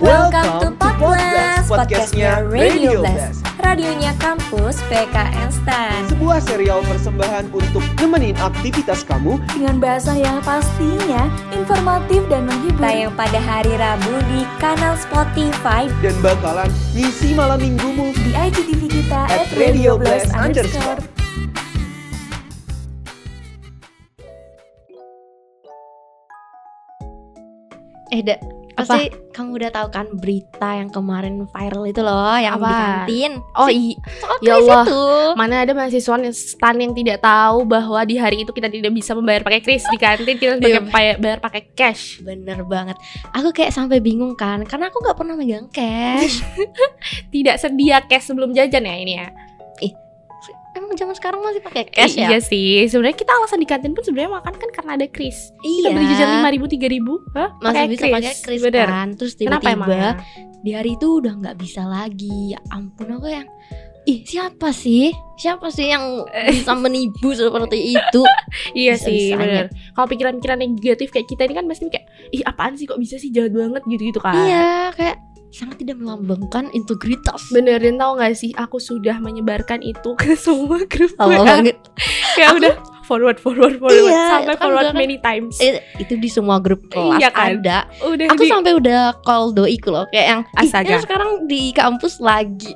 Welcome to Podcast, podcastnya Radio Blast, radionya kampus PKN Stan. Sebuah serial persembahan untuk nemenin aktivitas kamu Dengan bahasa yang pastinya informatif dan menghibur. Tayang pada hari Rabu di kanal Spotify dan bakalan ngisi malam minggumu. di IGTV kita At Radio Blast underscore. Eh, Da, pasti kamu udah tahu kan berita yang kemarin viral itu loh, yang di Apa? kantin. Oh iya, Ya Allah. itu. mana ada mahasiswa yang stan yang tidak tahu bahwa di hari itu kita tidak bisa membayar pakai kris di kantin, kita harus Iya. pakai bayar, bayar pakai cash. Bener banget. Aku kayak sampai bingung kan, karena aku nggak pernah megang cash. Tidak sedia cash sebelum jajan ya ini ya. Emang zaman sekarang masih pakai cash ya? Iya sih, sebenarnya kita alasan di kantin pun sebenarnya makan kan karena ada kris. Kita Iya. beli jajan lima ribu, tiga ribu, Masih bisa pakai kris kan. Terus tiba-tiba di hari itu udah nggak bisa lagi. Ya ampun aku yang Ih siapa sih? Siapa sih yang bisa menipu seperti itu? Iya Bisa-bisanya. sih, bener. Kalau pikiran-pikiran negatif kayak kita ini kan pasti kayak, ih apaan sih kok bisa sih jahat banget gitu-gitu kan. Iya, kayak sangat tidak melambangkan integritas. Bener, dan tau gak sih, aku sudah menyebarkan itu ke semua grup WA. banget. Kayak udah forward, forward, forward, Iya, sampai kan forward kan- many times. Eh, itu di semua grup kelas Iya kan? ada. udah Aku di- sampai udah call doiku loh, kayak yang "Ih, Astaga. ini sekarang di kampus lagi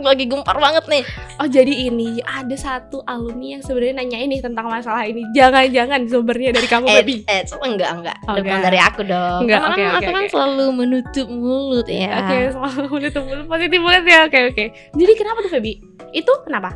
lagi gempar banget nih. Oh jadi ini ada satu alumni yang sebenarnya nanya ini tentang masalah ini. Jangan-jangan sumbernya dari kamu, Eh, baby. eh, enggak enggak. Oh, Bukan dari aku dong. Enggak, Karena oke, kan kan selalu menutup mulut ya. Oke, selalu menutup mulut positif banget ya. Oke, oke. Jadi kenapa tuh, Feby? Itu kenapa?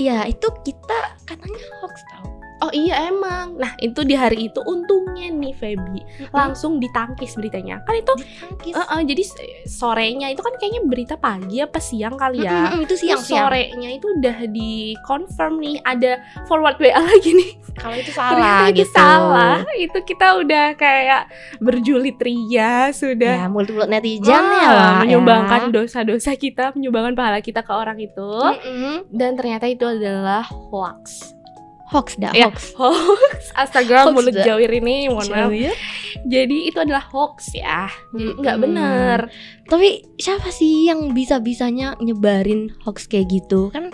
Iya, itu kita katanya hoax tau. Oh iya emang. Nah itu di hari itu untungnya nih Feby langsung ditangkis beritanya. Kan itu Ditangkis. Eh, eh, jadi sorenya itu kan kayaknya berita pagi apa siang kali ya. Mm-mm, itu Terus siang-siang. sorenya itu udah di confirm nih ada forward WA lagi nih. Kalau itu Ternyata salah itu gitu. salah. Itu kita udah kayak berjulit ria sudah. Ya, mulut-mulut netizen Ah, ya, Wak, menyumbangkan ya. dosa-dosa kita, menyumbangkan pahala kita ke orang itu. Mm-mm. Dan ternyata itu adalah hoax. Hoax dah, Ya, hoax. Hoax. Astaga, Hoax mulut jawir ini, mohon maaf. Jadi itu adalah hoax ya. Jadi nggak Mm-mm. bener. Tapi siapa sih yang bisa-bisanya nyebarin hoax kayak gitu? Kan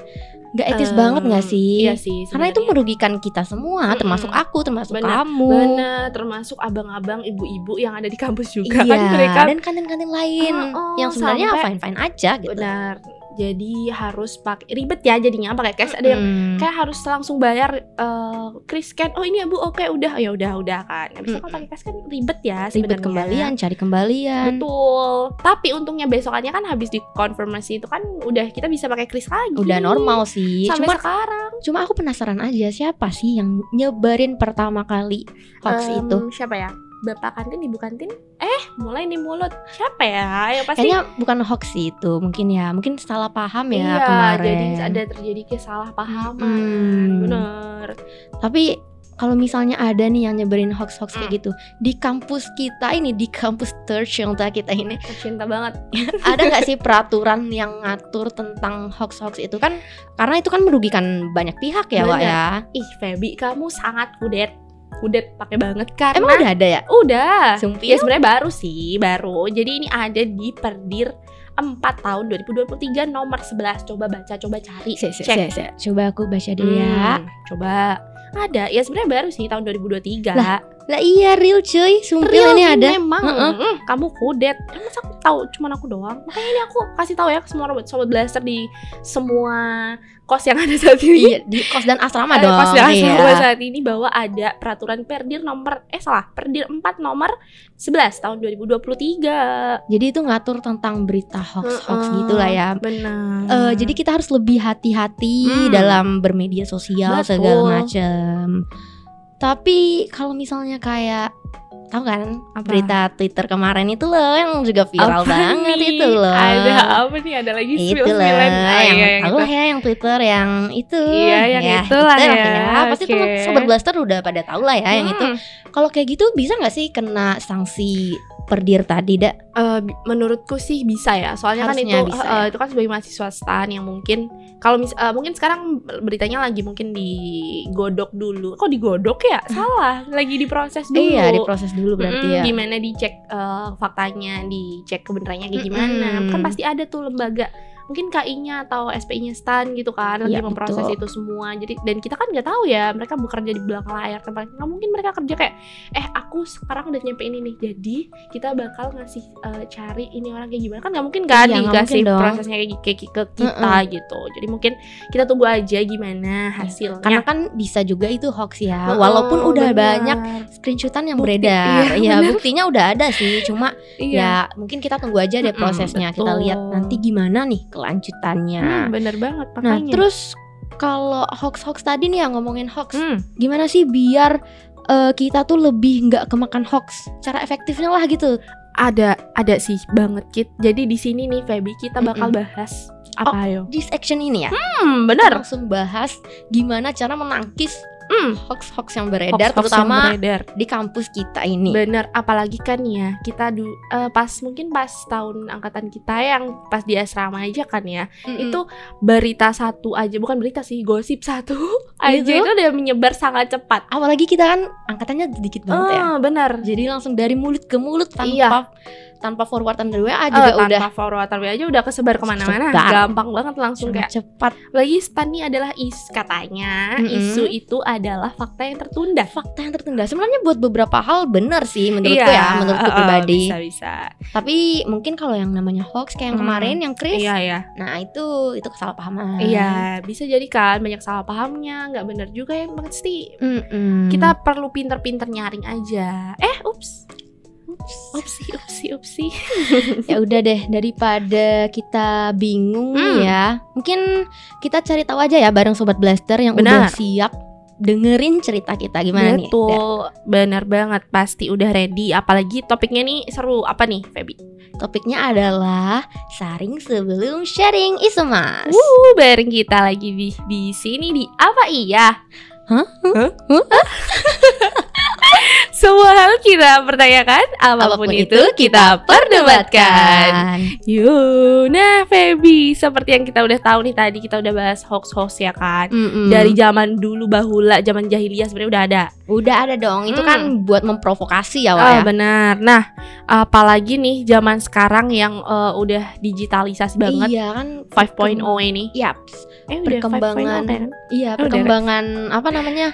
nggak etis Em, banget nggak sih? Iya sih. Karena itu merugikan kita semua, Mm-mm. termasuk aku, termasuk Benar, kamu. Benar, termasuk abang-abang, ibu-ibu yang ada di kampus juga Iya, kan mereka. dan kantin-kantin lain Oh, oh, yang sebenarnya sampai- fine-fine aja gitu. Benar. Jadi harus pakai ribet ya jadinya pakai cash. Ada yang kayak harus langsung bayar eh kris scan. Oh ini ya Bu, oke udah. Ya udah udah kan. Itu kalau pakai cash kan ribet ya ribet kembalian, cari kembalian. Betul. Tapi untungnya besokannya kan habis dikonfirmasi itu kan udah kita bisa pakai kris lagi. Udah normal sih. Sampai Cuma sekarang. cuma aku penasaran aja siapa sih yang nyebarin pertama kali hoax Em, itu? Siapa ya? Bapak kantin, ibu kantin? Eh, mulai nih mulut. Siapa ya? Yang pasti Kayaknya bukan hoax sih itu, mungkin ya, mungkin salah paham ya iya, kemarin. jadi ada terjadi kesalahpahaman. Mm-mm. Bener. Tapi kalau misalnya ada nih yang nyebarin hoax-hoax Hmm. kayak gitu di kampus kita ini di kampus tercinta kita ini Tercinta banget. ada nggak sih peraturan yang ngatur tentang hoax-hoax itu kan karena itu kan merugikan banyak pihak ya Wak ya Ih, Feby, kamu sangat kudet. Kudet pakai banget karena emang udah ada ya udah. Sumpih Ya sebenarnya baru sih, baru. Jadi ini ada di Perdir 4 tahun 2023 nomor 11. Coba baca, coba cari. Se- se- Cek. se- se. coba aku baca ya Hmm, coba. Ada. Ya sebenarnya baru sih tahun 2023. Lah, lah iya real cuy. Sumpil Real ini ada. memang. Heeh. Mm, kamu kudet. Emang masa aku tahu cuman aku doang? Makanya ini aku kasih tahu ya ke semua sobat sobat blaster di semua kos yang ada saat ini. Iya di kos dan asrama Eh, dong. kos yang iya. asrama saat ini bahwa ada peraturan perdir nomor eh salah perdir 4 nomor 11 tahun 2023 jadi itu ngatur tentang berita hoax hoax Heeh, gitu lah ya. Benar. Eh, jadi kita harus lebih hati-hati Hmm. dalam bermedia sosial Betul. segala macam. Tapi kalau misalnya kayak tahu kan Apa? berita Twitter kemarin itu loh yang juga viral Apa banget nih? itu loh. ada apa nih ada lagi itu loh yang Ah, iya, yang tahu itu. lah ya yang Twitter yang itu Iya, yang itulah ya. pasti Oke. teman sobat blaster udah pada tahu lah ya yang itu Hmm. kalau kayak gitu bisa nggak sih kena sanksi per dir tadi, Dak? Eh, bi- menurutku sih bisa ya soalnya kan Harusnya itu bisa eh, ya. itu kan sebagai mahasiswa stan yang mungkin kalau mis eh, mungkin sekarang beritanya lagi mungkin digodok dulu kok digodok ya salah lagi diproses dulu Iya, diproses dulu berarti Mm, ya. gimana dicek eh, faktanya dicek kebenarannya kayak gimana Mm-mm. kan pasti ada tuh lembaga mungkin KI-nya atau SPI-nya stan gitu kan lagi Iya, memproses betul. itu semua jadi dan kita kan nggak tahu ya mereka bekerja di belakang layar tempat nggak mungkin mereka kerja kayak eh aku sekarang udah nyampe ini nih jadi kita bakal ngasih eh, cari ini orang kayak gimana kan nggak mungkin kan Iya, nggak dikasih mungkin prosesnya kayak, kayak ke kita gitu jadi mungkin kita tunggu aja gimana hasilnya Karena kan bisa juga itu hoax ya. Heeh, Walaupun udah benar. banyak screenshotan yang Bukti, beredar. iya, ya, buktinya udah ada sih. Cuma iya ya mungkin kita tunggu aja deh prosesnya. Kita betul. lihat nanti gimana nih kelanjutannya. Hmm, bener banget Nah, makanya terus kalau hoax-hoax tadi nih ya ngomongin hoax, Hmm, gimana sih biar eh, kita tuh lebih nggak kemakan hoax? Cara efektifnya lah gitu. ada ada sih banget Kit jadi di sini nih Feby kita bakal Mm-mm. bahas apa ayo Di section ini ya, hmm bener langsung bahas gimana cara menangkis Hmm. hoax-hoax yang beredar, Hoax-hoax terutama yang beredar. di kampus kita ini. Bener, apalagi kan ya kita du eh, pas mungkin pas tahun angkatan kita yang pas di asrama aja kan ya Mm-mm. itu berita satu aja bukan berita sih gosip satu aja Gitu? itu udah menyebar sangat cepat. apalagi kita kan angkatannya sedikit banget ya. Ah, bener. Jadi langsung dari mulut ke mulut tanpa Iya. Tanpa forwardan dari WA Eh, juga udah tanpa forward WA aja udah kesebar ke mana-mana gampang banget langsung sangat kayak cepat. lagi stan nih adalah is katanya Mm-mm. isu itu adalah fakta yang tertunda Fakta yang tertunda sebenarnya buat beberapa hal benar sih menurutku Iya, ya, menurutku eh, pribadi. bisa bisa Tapi mungkin kalau yang namanya hoax kayak yang Hmm. kemarin yang Chris, iya ya nah itu itu kesalahpahaman. Iya, bisa jadi kan banyak salah pahamnya, nggak bener juga ya pasti. Mm-mm. Kita perlu pinter-pinter nyaring aja. Eh, Ups. Upsi, upsi, upsi. ya udah deh daripada kita bingung Hmm. ya, mungkin kita cari tahu aja ya bareng sobat blaster yang udah Benar. siap dengerin cerita kita gimana nih. Der? Betul, bener banget. Pasti udah ready. Apalagi topiknya nih seru. Apa nih, Feby? Topiknya adalah saring sebelum sharing isu mas. Wuh, bareng kita lagi di di sini di apa iya? Hah? Hah? Semua hal kita pertanyakan, apa pun, itu, kita perdebatkan. Yuk, nah Feby, seperti yang kita udah tahu nih tadi kita udah bahas hoax-hoax ya kan. Mm-mm. Dari zaman dulu bahula, zaman jahiliyah sebenarnya udah ada. udah ada dong, itu kan buat memprovokasi ya, Wak, Ah, ya. benar. Nah, apalagi nih zaman sekarang yang eh, udah digitalisasi banget Iya kan 5.0 ini. Yaps. Eh udah 5.0 perkembangan kan? Iya, Oh, udah, perkembangan apa namanya?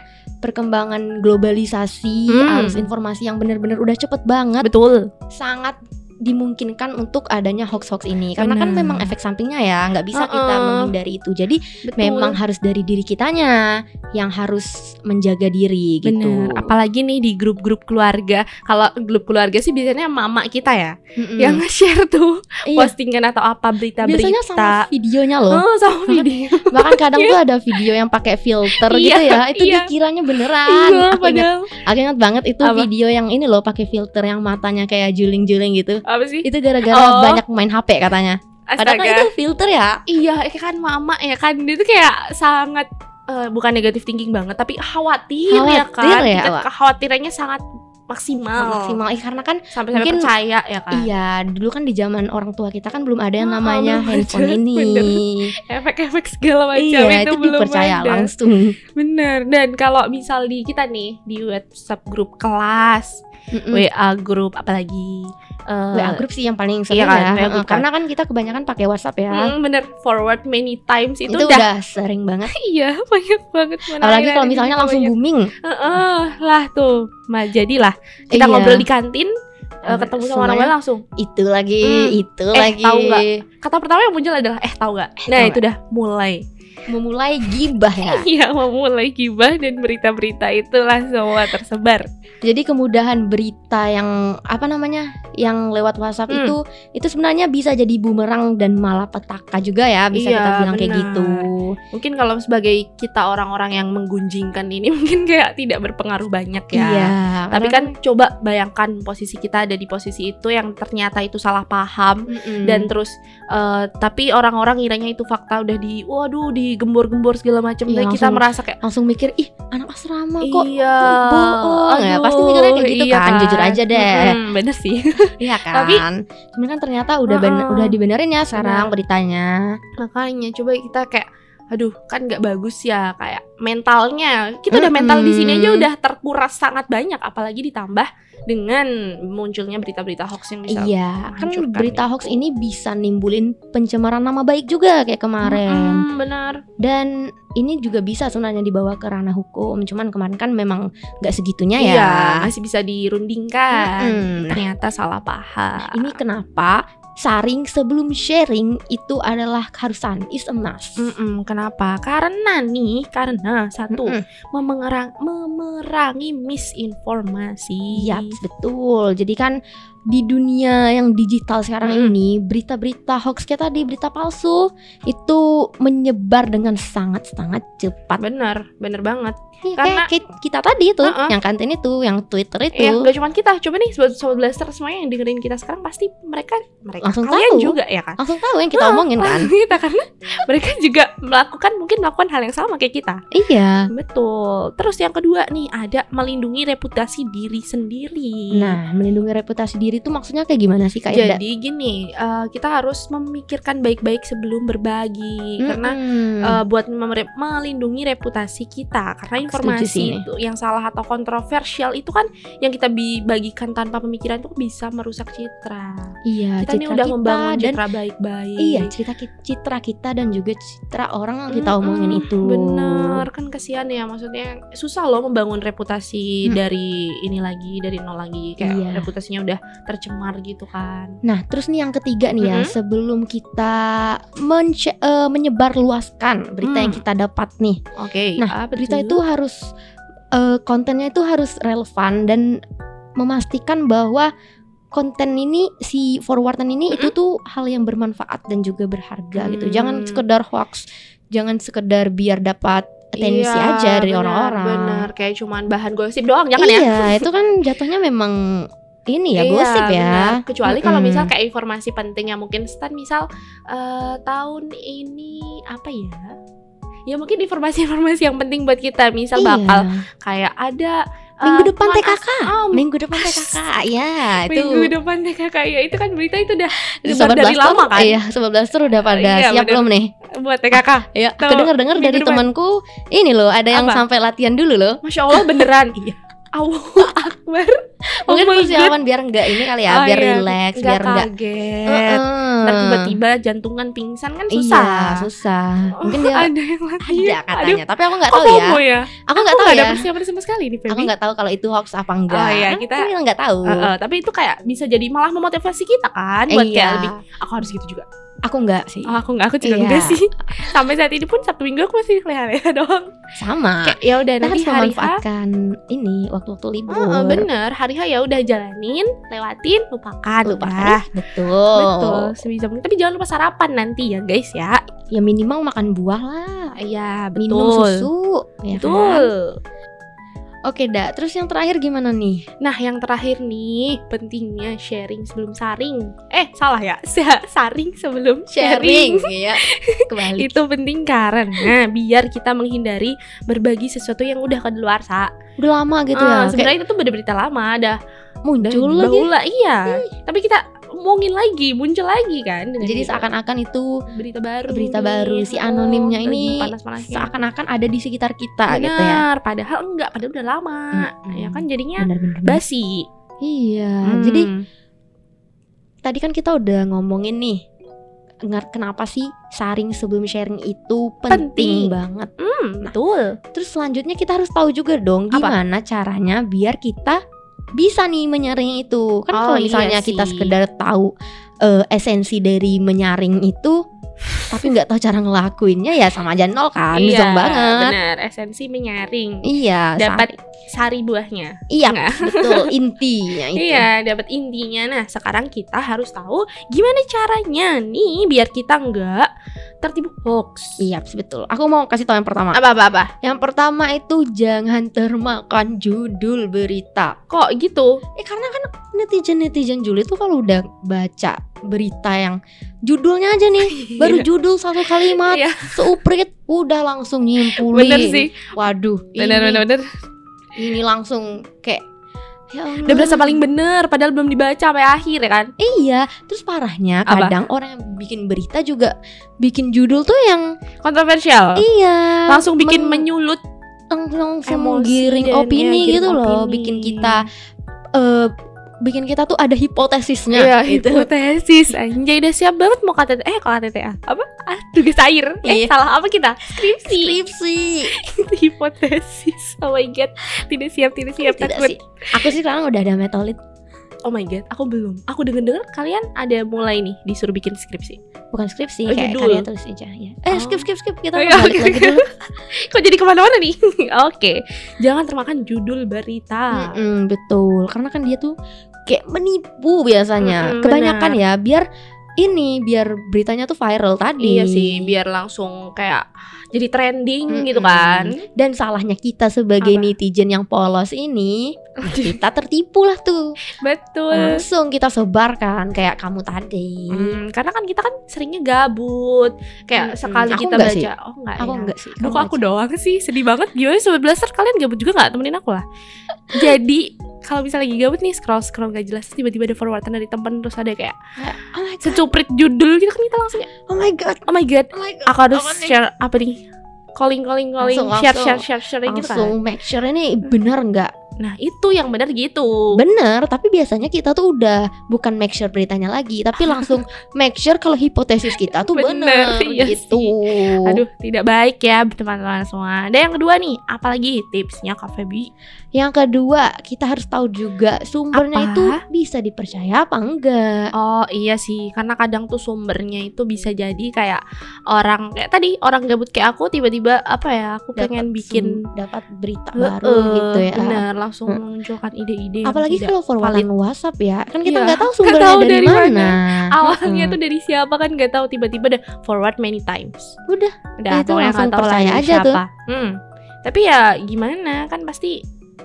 Perkembangan globalisasi, Hmm. arus informasi yang benar-benar udah cepet banget, Betul. sangat dimungkinkan untuk adanya hoax-hoax ini karena kan Benar. memang efek sampingnya ya nggak bisa kita Uh-uh. menghindari itu jadi Betul. memang harus dari diri kitanya yang harus menjaga diri gitu Bener, apalagi nih di grup-grup keluarga. Kalau grup keluarga sih biasanya mama kita ya Mm-mm. yang nge-share tuh Iya, postingan atau apa berita-berita. biasanya sama videonya loh Oh, sama video. bahkan kadang tuh ada video yang pakai filter gitu Iya, ya itu iya. dikiranya beneran Iya, aku ingat aku ingat banget itu Apa? video yang ini loh pakai filter yang matanya kayak juling-juling gitu apa sih? itu gara-gara Oh. banyak main HP katanya padahal kan itu filter ya Iya, kan mama ya kan itu kayak sangat eh, bukan negatif thinking banget, tapi khawatir, ya Khawatir kan. ya, Tingkat Wak? kekhawatirannya sangat maksimal. maksimal Eh, karena kan Sampai Mungkin- percaya ya kan. Iya, dulu kan di zaman orang tua kita kan belum ada yang Oh, namanya handphone ini. Efek-efek segala macam Iya, itu, itu belum dipercaya ada. langsung. Bener. Dan kalau misal di kita nih di WhatsApp grup kelas, Mm-mm. WA grup apalagi eh, WA grup sih yang paling sering Iya kan, ya. Grup Karena kan kita kebanyakan pakai WhatsApp ya. mm, bener forward many times itu, itu, udah, udah sering banget. iya banyak banget Apalagi kalau misalnya langsung banyak. booming. Heeh, lah tuh Ma, jadilah kita Iya. ngobrol di kantin Eh, ketemu sama orang lain langsung Itu lagi, Hmm. itu Eh, lagi. tahu nggak? kata pertama yang muncul adalah eh tahu nggak nah tahu itu udah mulai Memulai gibah ya. iya memulai gibah dan berita-berita itulah semua tersebar Jadi kemudahan berita yang apa namanya? yang lewat WhatsApp Hmm. itu itu sebenarnya bisa jadi bumerang dan malapetaka juga ya, bisa Iya, kita bilang kayak benar. gitu. mungkin kalau sebagai kita orang-orang yang menggunjingkan ini mungkin kayak tidak berpengaruh banyak ya Iya, tapi karena kan coba bayangkan posisi kita ada di posisi itu yang ternyata itu salah paham Mm-mm. dan terus eh, tapi orang-orang ngiranya itu fakta udah di waduh di digembor-gembor segala macam Iya, dan kita merasa kayak langsung mikir ih anak asrama kok iya bohong. Ya pasti mikirnya kayak gitu iya kan jujur aja deh. Mm-mm, bener sih. Iya kan? Tapi- cuman kan ternyata udah ben- Heeh. udah dibenerin ya sekarang Benar. beritanya. Makanya coba kita kayak aduh kan nggak bagus ya kayak mentalnya. Kita udah mental di sini aja udah terkuras sangat banyak apalagi ditambah dengan munculnya berita-berita hoax yang bisa iya kan menghancurkan berita itu. hoax ini bisa nimbulin pencemaran nama baik juga kayak kemarin. Mm-mm, benar. Dan ini juga bisa sebenarnya dibawa ke ranah hukum cuman kemarin kan memang nggak segitunya ya. iya masih bisa dirundingkan. Nah, ternyata salah paham. ini kenapa saring sebelum sharing itu adalah keharusan is a must Mm-mm, kenapa? Karena nih, karena satu Mm-mm. memengerang, memerangi misinformasi. Iya betul. Jadi kan di dunia yang digital sekarang Mm-mm. ini berita-berita hoax kayak tadi berita palsu itu menyebar dengan sangat-sangat cepat. Bener, bener banget. Iya, Karena- kayak ki- kita tadi itu, Uh-uh. yang kantin itu, yang Twitter itu. Ya, gak cuma kita. Coba nih sobat sobat blaster semuanya yang dengerin kita sekarang pasti mereka mereka Langsung kalian tahu. juga ya kan. Langsung tahu yang kita omongin kan. kita karena mereka juga melakukan mungkin melakukan hal yang sama kayak kita. iya. Betul. Terus yang kedua nih ada melindungi reputasi diri sendiri. Nah, melindungi reputasi diri itu maksudnya kayak gimana sih Kak? Jadi gini, eh, kita harus memikirkan baik-baik sebelum berbagi karena Mm-mm. eh, buat melindungi reputasi kita karena informasi ini. itu yang salah atau kontroversial itu kan yang kita bagikan tanpa pemikiran itu bisa merusak citra. iya, Kita nih citra udah membangun dan citra baik-baik. iya, cerita citra kita dan juga citra orang yang kita Mm-mm, omongin itu. Bener kan kasihan ya maksudnya susah loh membangun reputasi Mm. dari ini lagi dari nol lagi kayak Iya. reputasinya udah tercemar gitu kan. Nah, terus nih yang ketiga nih ya, Mm-mm. sebelum kita mence- eh, menyebarluaskan berita yang Hmm. kita dapat nih. Oke. Nah, apa berita tuh? itu harus eh, kontennya itu harus relevan dan memastikan bahwa konten ini si forwardan ini itu tuh hal yang bermanfaat dan juga berharga gitu. Jangan Hmm. sekedar hoax, jangan sekedar biar dapat atensi Iya, aja dari benar, orang-orang. Bener, kayak cuman bahan gosip doang jangan ya. iya, itu kan jatuhnya memang ini ya Iya, gosip ya. benar. Kecuali kalau Mm-mm. misal kayak informasi penting yang mungkin stan misal eh, tahun ini apa ya? Ya mungkin informasi-informasi yang penting buat kita. Misal Iya. bakal kayak ada eh, Minggu depan pengas- TKK. Oh, Minggu depan TKK. Ya, itu. minggu depan TKK ya itu kan berita itu udah Sobat dari lama kan Iya, Sobat Blaster udah pada Iya, siap belum nih? buat TKK. Ya, aku dengar-dengar dari depan. temanku ini loh, ada yang Apa? sampai latihan dulu loh. Masya Allah beneran. Iya. Allahu Akbar. Mungkin oh my God. persiapan biar enggak ini kali ya, Oh biar iya, relax, nggak biar enggak kaget. Heeh. Ntar tiba-tiba jantungan pingsan kan Iya, susah. susah. Mungkin Oh, dia ada yang latihan. ada katanya, tapi aku nggak Aduh, tahu ya. Ya. Aku nggak tahu ada ya. persiapan sama sekali nih. Aku nggak tahu kalau itu hoax apa enggak. Oh iya, Kan kita- kita nggak tahu. Heeh, tapi itu kayak bisa jadi malah memotivasi kita kan buat iya. kayak lebih aku harus gitu juga. Aku enggak sih. Oh, aku nggak, aku juga Iya. enggak sih. Sampai saat ini pun Sabtu Minggu aku masih leha-leha doang. Sama. Kayak ya udah nanti hari memanfaatkan ini waktu-waktu libur. Heeh, bener, hari H ya udah jalanin, lewatin, lupakan. Lupa udah. Betul. Betul, sebisa mungkin. Tapi jangan lupa sarapan nanti ya guys ya. Ya minimal makan buah lah. Iya, Minum betul. susu. ya kan? Oke, dak. Terus yang terakhir gimana nih? Nah, yang terakhir nih, pentingnya sharing sebelum saring. Eh, salah ya. Sa- Saring sebelum sharing. ya. Kembali. Itu penting karena biar kita menghindari berbagi sesuatu yang udah kedaluarsa. Udah lama gitu Ah, ya. sebenarnya itu tuh berita lama, ada muncul lagi. baula, iya. Tapi kita omongin lagi, muncul lagi kan. Jadi seakan-akan itu berita baru. berita nih. baru si Oh, anonimnya lagi ini seakan-akan ada di sekitar kita gitu ya. Benar, padahal enggak, padahal udah lama. Mm-mm. Ya kan jadinya Bener-bener. basi. Iya. Hmm. Jadi tadi kan kita udah ngomongin nih kenapa sih saring sebelum sharing itu penting, Penting. banget. Hmm, betul. Terus selanjutnya kita harus tahu juga dong Apa? gimana caranya biar kita bisa nih menyaring itu. Kan Oh, kalau iya misalnya kita sih. sekedar tahu eh, esensi dari menyaring itu tapi nggak tahu cara ngelakuinnya ya sama aja nol kan, zong banget. Iya, Benar, esensi menyaring. Iya, Dapat sari buahnya. iya Nggak? betul intinya itu. Iya, dapat intinya. Nah, sekarang kita harus tahu gimana caranya nih biar kita enggak tertipu hoax. Iya, betul. Aku mau kasih tahu yang pertama. Apa apa apa? Yang pertama itu jangan termakan judul berita. Kok gitu? Eh karena kan netizen-netizen Juli tuh kalau udah baca berita yang judulnya aja nih baru Iya. judul satu kalimat Iya. seuprit udah langsung nyimpulin. Bener sih. Waduh, Bener ini, bener bener. ini langsung kayak ya Allah. Udah berasa paling bener padahal belum dibaca sampai akhir ya kan. Iya, terus parahnya Apa? kadang orang yang bikin berita juga bikin judul tuh yang Kontroversial. iya Langsung bikin men- menyulut langsung emosi giring dan- opini ya, gitu loh, opini. bikin kita eh bikin kita tuh ada hipotesisnya Iya, gitu. hipotesis anjay udah siap banget mau KTT eh kalau KTTA apa? Ah, tugas air. Eh, Iya. salah apa kita? Skripsi. Skripsi. hipotesis. Oh my god. Tidak siap, tidak siap. Tidak takut. sih. Aku sih sekarang udah ada metode Oh my god, aku belum. Aku denger-denger kalian ada mulai nih disuruh bikin skripsi. bukan skripsi Oh, kayak judul. karya tulis aja ya. Eh Oh. skip skip skip kita Oh, iya, balik oke. lagi dulu. Kok jadi ke mana-mana nih? Oke, jangan termakan judul berita. Mm-mm, betul, karena kan dia tuh kayak menipu biasanya. Mm-mm, Kebanyakan benar. ya biar ini biar beritanya tuh viral tadi. Iya sih, biar langsung kayak jadi trending Mm-mm. gitu kan. Dan salahnya kita sebagai Apa? netizen yang polos ini, kita tertipu lah tuh. Betul. Langsung kita sebarkan kayak kamu tadi. Hmm, karena kan kita kan seringnya gabut. Kayak Mm-mm. sekali Aku kita enggak baca, sih. oh enggak Aku ya. enggak sih. Kok aku aja. doang sih sedih banget Gimana sobat blaster kalian gabut juga gak temenin aku lah Jadi kalau misalnya lagi gabut nih scroll-scroll gak jelas Tiba-tiba ada forwardan dari temen Terus ada kayak Oh secuprit judul gitu kan kita langsung kayak Oh my god. Oh my god Oh my god. Aku harus Apa nih? share apa nih Calling, calling, calling Langsung, Share, langsung. share, share, share gitu kan Langsung make sure ini benar nggak Nah itu yang benar gitu Bener, tapi biasanya kita tuh udah bukan make sure beritanya lagi, tapi langsung make sure kalau hipotesis kita tuh Bener, bener, iya gitu. Aduh tidak baik ya teman-teman semua Dan yang kedua nih Apalagi tipsnya Kak Feby Yang kedua, kita harus tahu juga sumbernya Apa? itu bisa dipercaya apa enggak. Oh iya sih, karena kadang tuh sumbernya itu bisa jadi kayak orang kayak tadi orang gabut kayak aku tiba-tiba apa ya, aku pengen Dapat bikin sum- dapat berita baru gitu ya. Bener, langsung Hmm. memunculkan ide-ide. Apalagi kalau forwardan valid. WhatsApp ya, kan kita Iya, nggak tahu nggak sumbernya tahu dari, dari mana. mana. awalnya Mm-mm. tuh dari siapa kan nggak tahu tiba-tiba ada forward many times. Udah, Udah, Ya, itu pokoknya langsung nggak tahu percaya aja tuh. siapa. Hmm. Tapi ya gimana kan pasti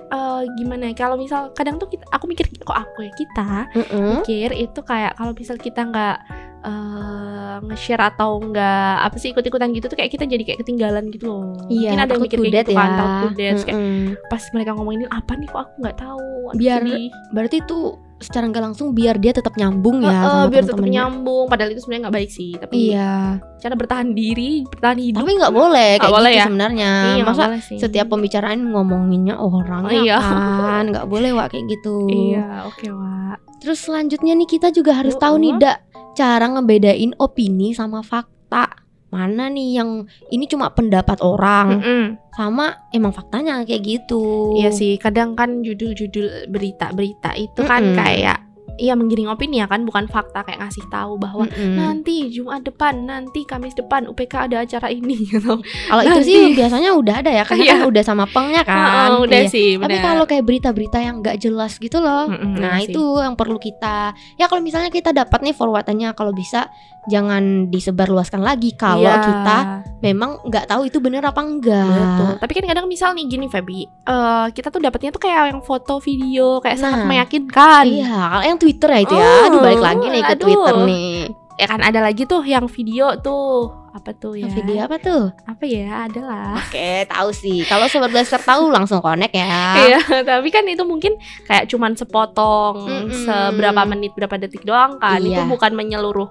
eh, gimana ya kalau misal kadang tuh kita, aku mikir kok aku ya kita Mm-mm. mikir itu kayak kalau misal kita nggak eh, nge-share atau nggak apa sih ikut-ikutan gitu tuh kayak kita jadi kayak ketinggalan gitu loh. Iya, Mungkin ada yang takut mikir kayak gitu kan, ya. takut to death. Terus kayak pas mereka ngomongin apa nih kok aku nggak tahu. Biar sedih. Berarti tuh secara nggak langsung biar dia tetap nyambung ya Heeh, sama biar tetap nyambung. Padahal itu sebenarnya nggak baik sih. Tapi Iya, cara bertahan diri, bertahan hidup. tapi nggak boleh kayak boleh gitu ya? sebenarnya. iya, Masa setiap pembicaraan ngomonginnya orang Oh, iya. kan nggak boleh wak kayak gitu. Iya, oke Wak. Terus selanjutnya nih kita juga harus tahu nih Uh-uh. dak cara ngebedain opini sama fakta. Mana nih yang ini cuma pendapat orang Mm-mm. sama emang faktanya kayak gitu. Iya sih, kadang kan judul-judul berita-berita itu kan Mm-mm. kayak Iya menggiring opini ya kan bukan fakta kayak ngasih tahu bahwa Mm-mm. nanti Jumat depan, nanti Kamis depan UPK ada acara ini gitu. Kalau itu sih biasanya udah ada ya karena Iya. kan udah sama pengnya kan. Oh, udah Iya. sih, Tapi benar. kalau kayak berita-berita yang nggak jelas gitu loh. Mm-mm, Nah iya sih. itu yang perlu kita ya kalau misalnya kita dapat nih forwardannya kalau bisa jangan disebarluaskan lagi kalau Iya. kita memang nggak tahu itu bener apa enggak. Betul. Tapi kan kadang misal nih gini Feby, eh kita tuh dapatnya tuh kayak yang foto video kayak sangat Nah. meyakinkan. Iya, kalau yang Twitter ya itu ya. Oh, Aduh balik lagi nih ke aduh. Twitter nih. Ya kan ada lagi tuh yang video tuh apa tuh ya? Video apa tuh? Apa ya? Adalah. Oke, tahu sih. Kalau sobat blaster tahu langsung connect ya. Iya, tapi kan itu mungkin kayak cuman sepotong Mm-mm. seberapa menit berapa detik doang kan. Itu Iya. bukan menyeluruh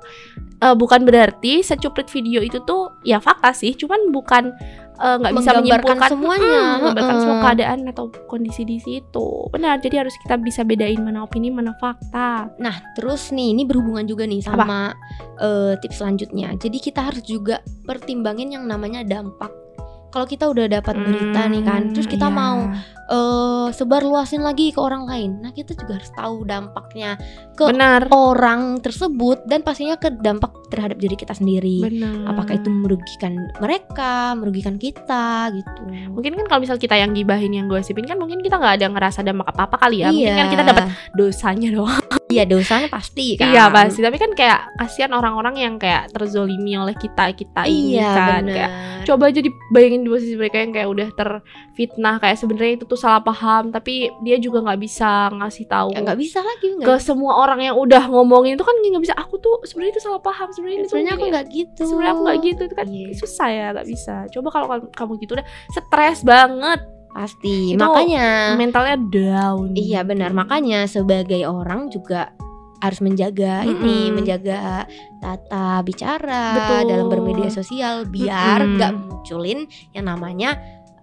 eh, bukan berarti secuprit video itu tuh ya fakta sih, cuman bukan eh, nggak bisa Menggambarkan menyimpulkan semuanya. Mm, menggambarkan semua keadaan atau kondisi di situ. Benar, jadi harus kita bisa bedain mana opini mana fakta. Nah, terus nih ini berhubungan juga nih sama eh, tips selanjutnya. Jadi kita harus juga pertimbangin yang namanya dampak. Kalau kita udah dapat berita nih kan, Hmm, terus kita iya. mau eh sebar luasin lagi ke orang lain. Nah, kita juga harus tahu dampaknya ke benar. orang tersebut dan pastinya ke dampak terhadap diri kita sendiri. Benar. Apakah itu merugikan mereka, merugikan kita gitu. mungkin kan kalau misal kita yang gibahin yang gosipin kan mungkin kita nggak ada ngerasa dampak apa apa kali ya mungkin kan kita dapat dosanya doang Iya dosanya pasti kan. Iya pasti, tapi kan kayak kasihan orang-orang yang kayak terzolimi oleh kita kita ini Iya kan benar. kayak coba aja dibayangin di posisi mereka yang kayak udah terfitnah kayak sebenarnya itu tuh salah paham tapi dia juga nggak bisa ngasih tahu Ya nggak bisa lagi ke nggak. semua orang yang udah ngomongin itu kan nggak bisa aku tuh sebenarnya itu salah paham sebenarnya itu Sebenarnya aku gini." nggak gitu. sebenarnya aku nggak gitu itu kan Iya. susah ya nggak bisa coba kalau kamu gitu udah stres banget Pasti. Itu Makanya. mentalnya down Iya benar. Makanya sebagai orang juga harus menjaga ini, Mm-mm. menjaga tata bicara Betul. dalam bermedia sosial biar nggak munculin yang namanya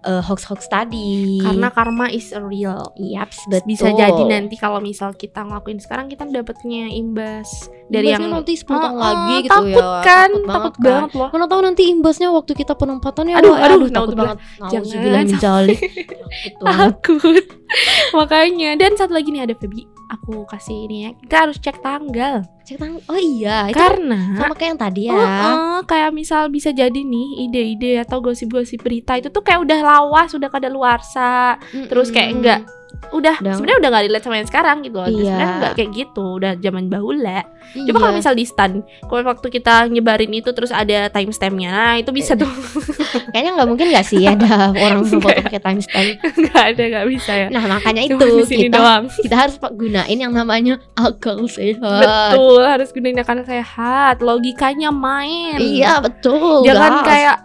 eh, hoax-hoax tadi. karena karma is real Yaps, betul. bisa jadi nanti kalau misal kita ngelakuin sekarang kita dapatnya imbas dari Imbasnya yang nanti 10 tahun Oh, lagi oh, gitu takut ya. kan Takut takut banget banget, kan. loh Mana tahu nanti imbasnya waktu kita penempatannya Aduh, wah, aduh, takut banget. Jangan dzalik. Takut makanya dan satu lagi nih ada Feby aku kasih ini ya kita harus cek tanggal Cek tang- Oh iya, itu karena sama kayak yang tadi ya. Oh, oh, kayak misal bisa jadi nih ide-ide atau gosip-gosip berita itu tuh kayak udah lawas, udah kada luarsa, terus kayak enggak udah sebenarnya udah nggak relate sama yang sekarang gitu loh. Iya. Sebenarnya nggak kayak gitu, udah zaman bahula. Coba Iya. kalau misal di stun, kalau waktu kita nyebarin itu terus ada timestampnya, nah itu bisa tuh Kayaknya nggak mungkin nggak sih ada orang foto pakai timestamp. nggak ada nggak bisa ya. Nah makanya itu Cuma di sini kita doang. kita harus gunain yang namanya akal sehat. Betul, harus gunain akal sehat, logikanya main. Iya betul. Jangan gas. kayak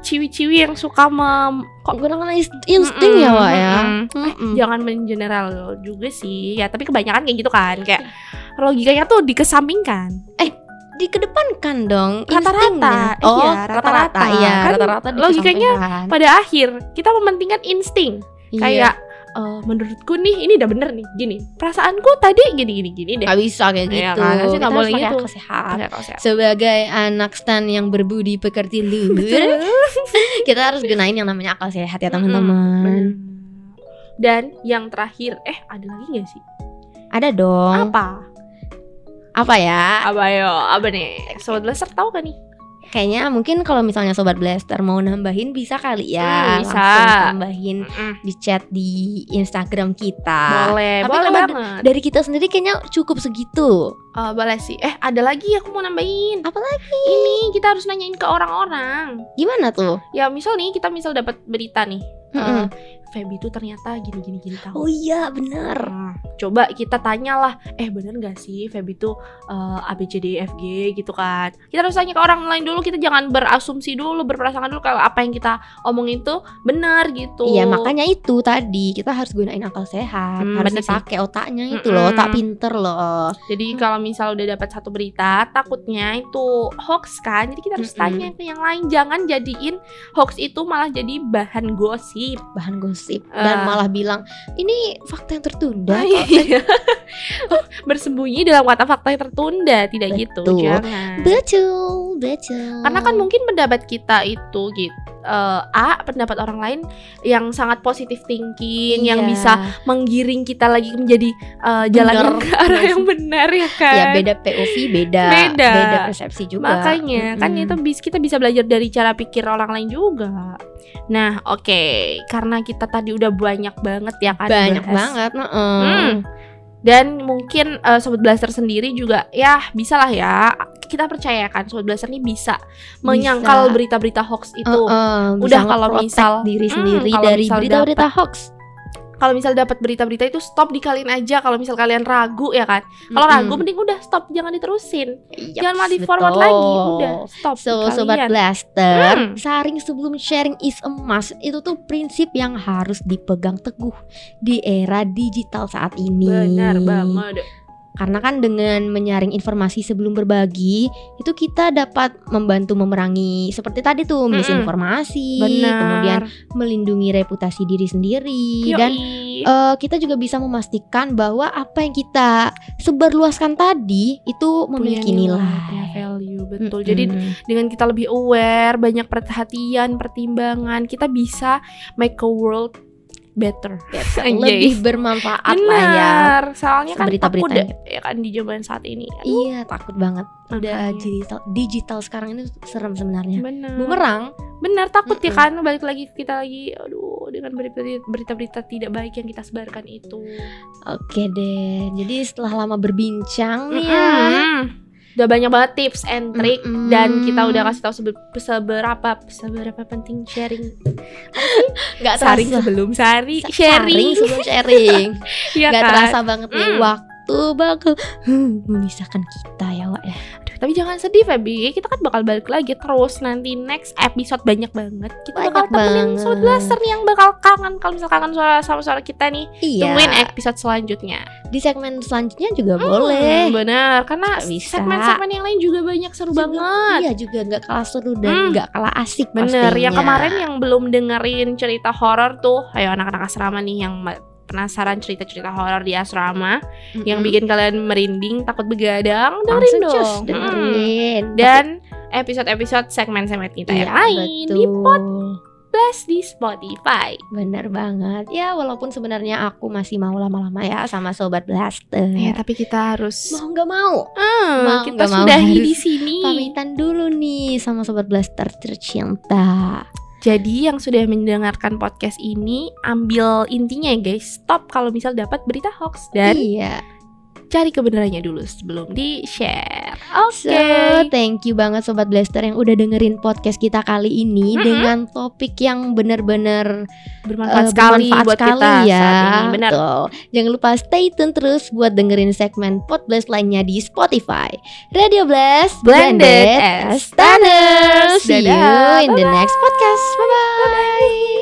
ciwi-ciwi yang suka mem kok gunakan inst- insting ya Wak ya. Mm-mm. jangan mengeneral juga sih ya tapi kebanyakan kayak gitu kan kayak logikanya tuh dikesampingkan Dikedepankan dong Rata-rata, instingnya. Oh iya, rata-rata rata-rata. iya Kan rata-rata logikanya pada akhir kita mementingkan insting Iya. kayak eh, menurutku nih ini udah bener nih gini perasaanku tadi gini gini gini deh nggak bisa kayak Iya gitu. kan, harusnya Kita nggak boleh gitu. sehat. Sebagai anak stan yang berbudi pekerti luhur, kita harus gunain yang namanya akal sehat ya teman-teman. Dan yang terakhir eh ada lagi gak sih Ada dong. apa Apa ya? apa yo apa nih sobat blaster tahu kan nih Kayaknya mungkin kalau misalnya sobat blaster mau nambahin bisa kali ya. Hmm, bisa. Langsung tambahin Mm-mm. di chat di Instagram kita. boleh Tapi boleh banget Dari kita sendiri kayaknya cukup segitu. Eh, boleh sih. Eh, ada lagi aku mau nambahin. Apa lagi? Ini kita harus nanyain ke orang-orang. Gimana tuh? Ya, misal nih kita misal dapat berita nih. Mm-mm. Eh, Feby tuh ternyata gini gini gini tahu. Oh iya bener. Nah, coba kita tanyalah, eh bener gak sih Feby tuh eh, ABCDFG gitu kan Kita harus tanya ke orang lain dulu, kita jangan berasumsi dulu, berprasangka dulu Kalau apa yang kita omongin tuh bener gitu Iya makanya itu tadi kita harus gunain akal sehat, Hmm, harus dipakai otaknya itu Mm-mm. loh, otak pinter loh. Jadi kalau misal udah dapat satu berita, takutnya itu hoax kan. Jadi kita harus Mm-mm. tanya ke yang lain, jangan jadiin hoax itu malah jadi bahan gosip. Bahan gosip dan Ah. malah bilang ini fakta yang tertunda. kok." Iya. Bersembunyi dalam kata fakta yang tertunda, tidak gitu. Betul. Jangan. Betul, betul. Karena kan mungkin pendapat kita itu gitu eh, A pendapat orang lain yang sangat positif thinking yang Iya. bisa menggiring kita lagi menjadi eh, jalan Bener. yang ke arah yang benar ya kan ya beda POV beda, Beda. persepsi juga. Makanya kan Mm-mm. itu bis kita bisa belajar dari cara pikir orang lain juga. Nah, oke, karena kita tadi udah banyak banget ya kan banyak bahas. banget. heeh. Hmm. Dan mungkin eh, sobat blaster sendiri juga ya bisa lah ya. Kita percaya kan sobat blaster ini bisa, menyangkal berita-berita hoax itu. Heeh, bisa Udah kalau misal- diri Hmm, sendiri kalau dari berita-berita hoax. Kalau misal dapat berita-berita itu stop dikalin aja. Kalau misal kalian ragu ya kan. Kalau Mm-mm. ragu mending udah stop, jangan diterusin. Yaps, jangan malah di forward betul. lagi. Udah stop. So kalian. sobat blaster, Hmm. saring sebelum sharing is emas itu tuh prinsip yang harus dipegang teguh di era digital saat ini. Benar banget. Karena kan dengan menyaring informasi sebelum berbagi, itu kita dapat membantu memerangi seperti tadi tuh Mm-mm. misinformasi, Benar. kemudian melindungi reputasi diri sendiri Yoi. dan eh, kita juga bisa memastikan bahwa apa yang kita sebarluaskan tadi itu memiliki Punya nilai. punya value betul. Mm-mm. Jadi dengan kita lebih aware, banyak perhatian, pertimbangan, kita bisa make a world better. Anjay. lebih bermanfaat lah ya. Benar. Soalnya kan takut Berita-beritanya. deh, ya kan di zaman saat ini. Aduh, Iya, takut banget. Udah makanya. digital digital sekarang ini serem sebenarnya. Benar. Bumerang. Benar takut ya Mm-mm. kan balik lagi kita lagi aduh dengan berita- berita-berita tidak baik yang kita sebarkan itu. Oke deh. Jadi setelah lama berbincang nih ya. Udah banyak banget tips and trick Mm-mm. dan kita udah kasih tahu sebe- seberapa seberapa penting sharing. nggak Saring terasa. sebelum sari Sa- sharing. Saring sebelum sharing. Nggak kan? terasa banget nih Mm. waktu bakal hmm, memisahkan kita ya Wak ya. Tapi jangan sedih Feby, kita kan bakal balik lagi terus nanti next episode banyak banget. Kita bakal Banyak temenin banget. sobat blaster nih yang bakal kangen kalau misal kangen suara sama suara kita nih. Iya. Tungguin episode selanjutnya. Di segmen selanjutnya juga boleh. Hmm, bener, karena segmen-segmen yang lain juga banyak seru Juga- banget. Iya juga nggak kalah seru dan Hmm. nggak kalah asik Bener, yang pastinya. kemarin yang belum dengerin cerita horor tuh, ayo anak-anak asrama nih yang penasaran cerita-cerita horor di asrama, Mm-mm. yang bikin kalian merinding, takut begadang, dengerin langsung dong. dengerin. Dan episode-episode segmen-segmen kita Iya, yang lain di betul. podcast di Spotify. Bener banget. Ya walaupun sebenarnya aku masih mau lama-lama ya sama sobat blaster. Ya, tapi kita harus Mau nggak mau Hmm, mau kita sudahi di sini. pamitan dulu nih sama sobat blaster tercinta. Jadi yang sudah mendengarkan podcast ini ambil intinya ya guys. Stop kalau misal dapat berita hoax dan iya. Cari kebenarannya dulu sebelum di share. Oke. So, thank you banget Sobat Blaster yang udah dengerin podcast kita kali ini Mm-mm. dengan topik yang bener-bener bermanfaat eh, sekali bermanfaat buat sekali kita ya. saat ini. Benar. Jangan lupa stay tune terus buat dengerin segmen Podblast lainnya di Spotify. Radio Blast Blended as Tanners. See you in the Bye-bye. next podcast. Bye bye.